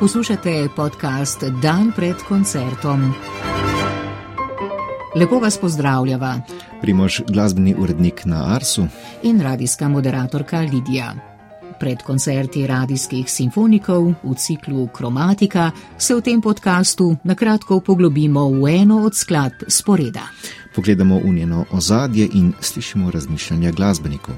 Poslušate podcast Dan pred koncertom. Lepo vas pozdravljava. Primož, glasbeni urednik na Arsu in radijska moderatorka Lidija. Pred koncerti radijskih simfonikov v ciklu Kromatika se v tem podkastu na kratko poglobimo v eno od skladb sporeda. Pogledamo v njeno ozadje in slišimo razmišljanja glasbenikov.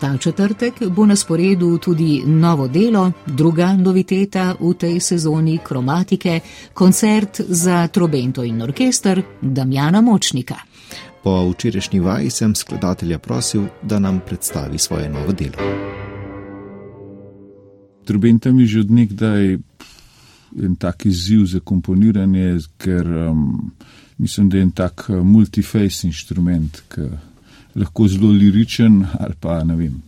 Ta četrtek bo na sporedu tudi novo delo, druga noviteta v tej sezoni kromatike, koncert za trobento in orkester Damjana Močnika. Po včerajšnji vaji sem skladatelja prosil, da nam predstavi svoje novo delo. Trobenta mi že od nekdaj en tak izziv za komponiranje, ker um, mislim, da je en tak uh, multiface inštrument, ki lahko zelo liričen ali pa ne vem,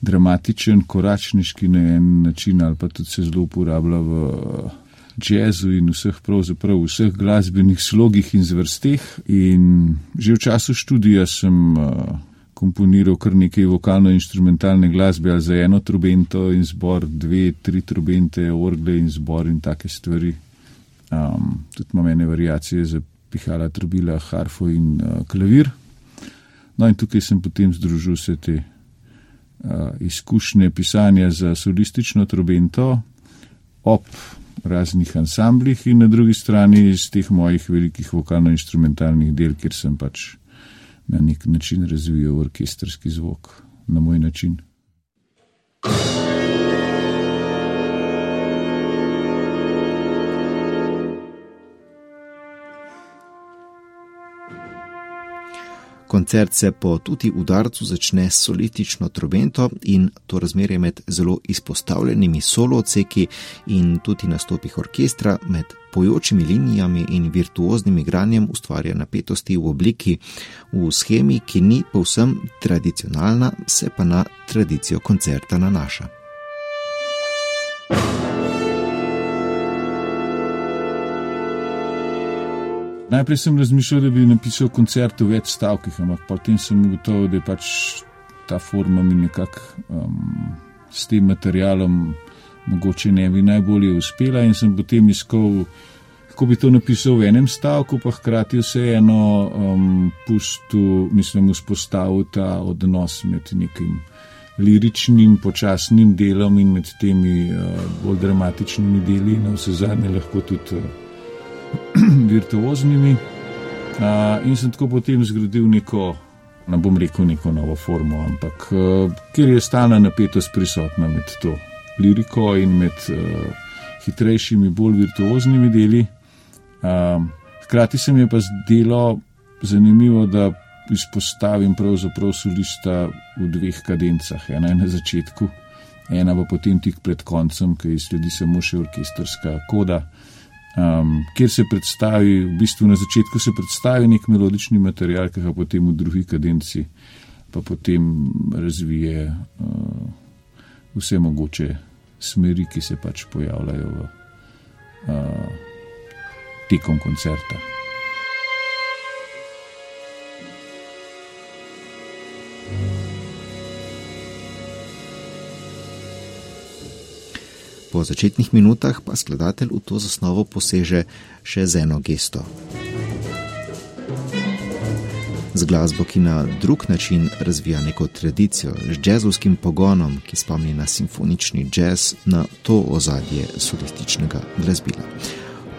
dramatičen, koračniški na en način ali pa tudi se zelo uporablja v uh, jazzu in vseh pravzaprav vseh glasbenih slogih in zvrsteh. In že v času študija sem uh, komponiral kar nekaj vokalno-instrumentalne glasbe ali za eno trubento in zbor, dve, tri trubente, orgle in zbor in take stvari. Um, tudi imam ene variacije za pihala, trubila, harfo in uh, klavir. No, in tukaj sem potem združil vse te uh, izkušnje pisanja za solistično trobento ob raznih ansamblih in na drugi strani iz teh mojih velikih vokalno-instrumentalnih del, kjer sem pač na nek način razvijal orkestrski zvok na moj način. Koncert se po tuti udarcu začne s solistično trobento in to razmerje med zelo izpostavljenimi solo odseki in tudi nastopih orkestra med pojočimi linijami in virtuoznim igranjem ustvarja napetosti v obliki, v schemi, ki ni povsem tradicionalna, se pa na tradicijo koncerta nanaša. Najprej sem razmišljal, da bi napisal koncert v več stavkih, ampak potem sem ugotovil, da je pač ta forma mi nekako um, s tem materialom mogoče ne bi najbolje uspela in sem potem iskal, kako bi to napisal v enem stavku, pa hkrati vseeno um, pustu, mislim, vzpostavil ta odnos med nekim liričnim, počasnim delom in med temi uh, bolj dramatičnimi deli, na vse zadnje lahko tudi. Uh, virtuoznimi. Uh, in sem tako potem zgradil neko, ne bom rekel, neko novo formo, ampak uh, kjer je stalna napetost prisotna med to liriko in med uh, hitrejšimi, bolj virtuoznimi deli. Uh, hkrati se mi je pa zdelo zanimivo, da izpostavim pravzaprav solista v dveh kadencah. Ena je na začetku, ena pa potem tik pred koncem, ki sledi samo še orkestrska koda um, kjer se predstavi, v bistvu na začetku se predstavi nek melodični material, ki ga potem v drugi kadenci pa potem razvije uh, vse mogoče smeri, ki se pač pojavljajo v, uh, tekom koncerta. Po začetnih minutah pa skladatelj v to zasnovo poseže še z eno gesto. Z glasbo, ki na drug način razvija neko tradicijo, z jazzovskim pogonom, ki spomni na simfonični jazz, na to ozadje solističnega glasbila.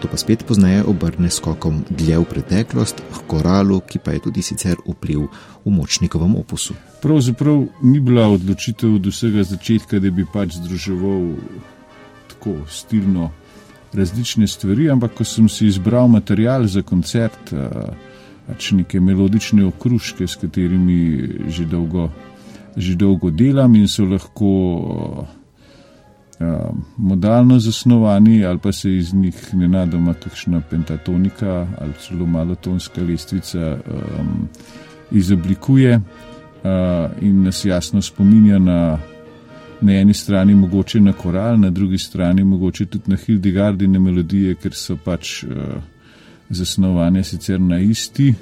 To pa spet poznaje obrne skokom dlje v preteklost, k koralu, ki pa je tudi sicer vpliv v močnikovem opusu. Pravzaprav ni bila odločitev od vsega začetka, da bi pač združeval tako stilno različne stvari, ampak ko sem si izbral material za koncert, eh, pač neke melodične okruške, s katerimi že dolgo, že dolgo delam in so lahko uh, modalno zasnovani, ali pa se iz njih nenadoma kakšna pentatonika ali celo malotonska lestvica um, izoblikuje uh, in nas jasno spominja na na eni strani mogoče na koral, na drugi strani mogoče tudi na Hildegardine melodije, ker so pač uh, zasnovane sicer na isti,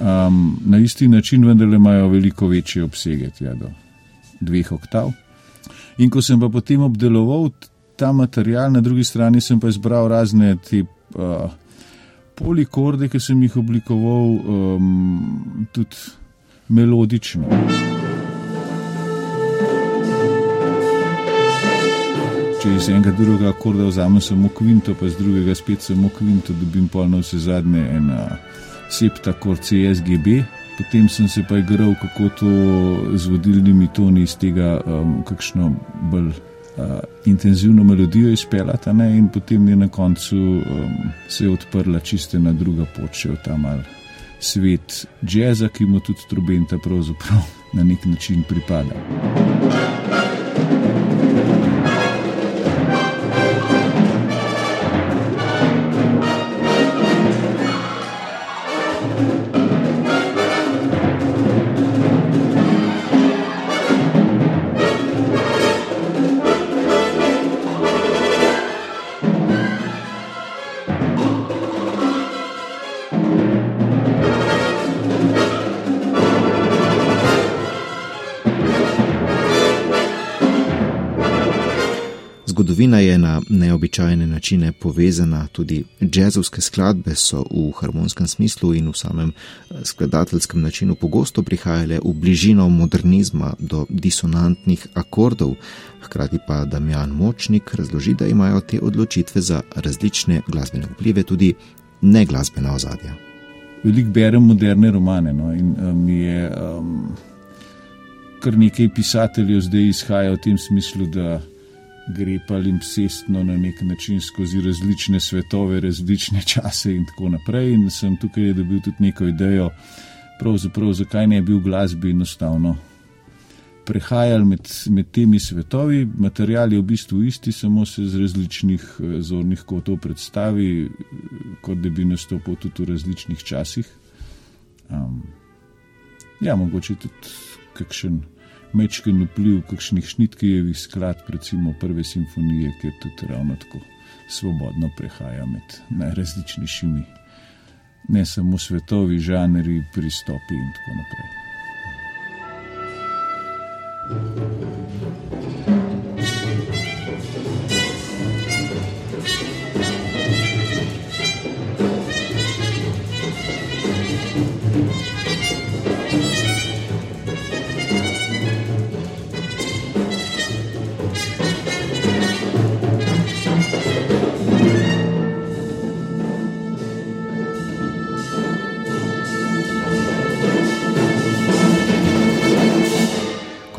um, na isti način, vendar imajo veliko večje obsege, tja do dveh oktav. In ko sem pa potem obdeloval ta material, na drugi strani sem pa izbral razne te uh, polikorde, ki sem jih oblikoval um, tudi melodično. Če iz enega drugega akorda vzamem samo kvinto, pa iz drugega spet samo kvinto, dobim polno vse zadnje ena septa kord CSGB. Potem sem se pa igral, kako to z vodilnimi toni iz tega, um, kakšno bolj uh, intenzivno melodijo izpeljati, in potem je na koncu um, se odprla čiste na druga pot, še v ta mal svet jazza, ki mu tudi trubenta pravzaprav na nek način pripada. Zgodovina je na neobičajne načine povezana, tudi jazzovske skladbe so v harmonskem smislu in v samem eh, skladateljskem načinu pogosto prihajale v bližino modernizma do disonantnih akordov, hkrati pa Damjan Močnik razloži, da imajo te odločitve za različne glasbene vplive tudi ne glasbena ozadja. Veliko berem moderne romane no, in um, je um, kar nekaj pisateljev zdaj izhaja v tem smislu, da gre pa limpsestno na nek način skozi različne svetove, različne čase in tako naprej. In sem tukaj dobil tudi neko idejo, pravzaprav zakaj ne bi v glasbi enostavno prehajali med, med temi svetovi. Material je v bistvu isti, samo se z različnih eh, zornih kotov predstavi, kot da bi nastopil tudi v različnih časih. Um, ja, mogoče tudi kakšen mečken vpliv kakšnih šnitkejevih skladb, recimo prve simfonije, ki tudi ravno tako svobodno prehaja med najrazličnejšimi, ne samo svetovi, žanri, pristopi in tako naprej.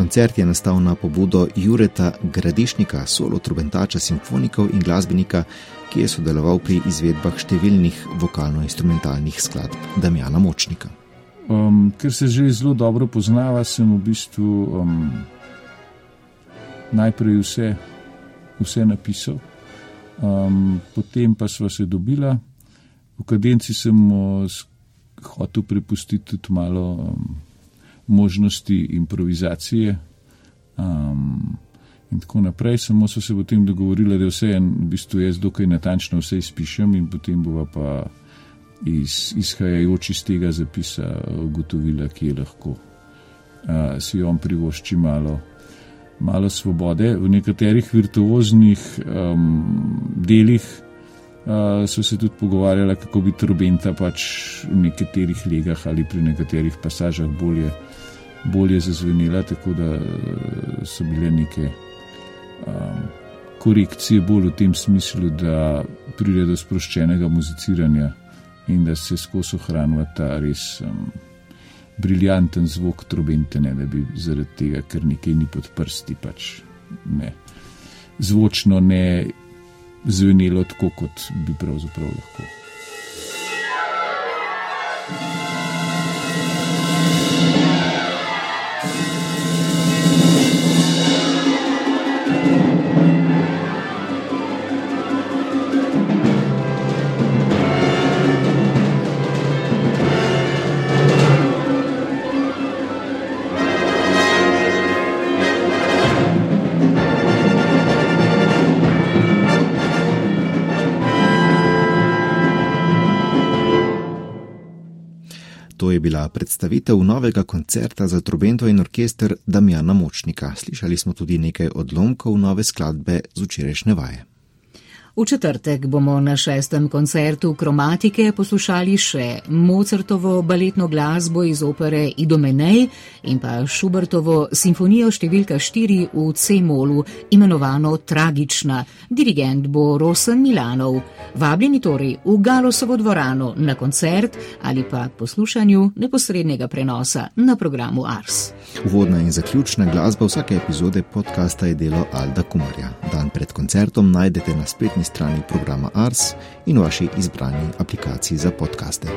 Koncert je nastal na pobudo Jureta Gradišnika, solo trubentača, simfonikov in glasbenika, ki je sodeloval pri izvedbah številnih vokalno-instrumentalnih skladb Damjana Močnika. Um, ker se že zelo dobro poznava, sem v bistvu um, najprej vse, vse napisal, um, potem pa smo se dobila. V kadenci sem hotel prepustiti tudi malo. Um, možnosti improvizacije. Um, in tako naprej, samo so se potem dogovorili, da vse en, v bistvu jaz dokaj natančno vse izpišem in potem bova pa iz, izhajajoč iz tega zapisa ugotovila, ki je lahko. Uh, si jo privošči malo, malo svobode. V nekaterih virtuoznih um, delih uh, so se tudi pogovarjali, kako bi trobenta pač v nekaterih legah ali pri nekaterih pasažah bolje bolje zazvenela, tako da eh, so bile neke um, korekcije bolj v tem smislu, da pride do sproščenega muziciranja in da se skozi ohranja ta res um, briljanten zvok trobente, ne da bi zaradi tega, ker nekaj ni pod prsti, pač ne. Zvočno ne zvenelo tako, kot bi pravzaprav lahko. Je bila predstavitev novega koncerta za trobento in orkester Damjana Močnika. Slišali smo tudi nekaj odlomkov nove skladbe z včerajšnje vaje. V četrtek bomo na šestem koncertu kromatike poslušali še Mozartovo baletno glasbo iz opere Idomenej in pa Šubertovo simfonijo številka 4 v C-molu, imenovano Tragična. Dirigent bo Rosen Milanov. Vabljeni torej v Galosovo dvorano na koncert ali pa poslušanju neposrednega prenosa na programu Ars. Uvodna in zaključna glasba vsake epizode podcasta je delo Alda Kumarja. Dan pred koncertom najdete na spletni strani programa Ars in v vaši izbrani aplikaciji za podkaste.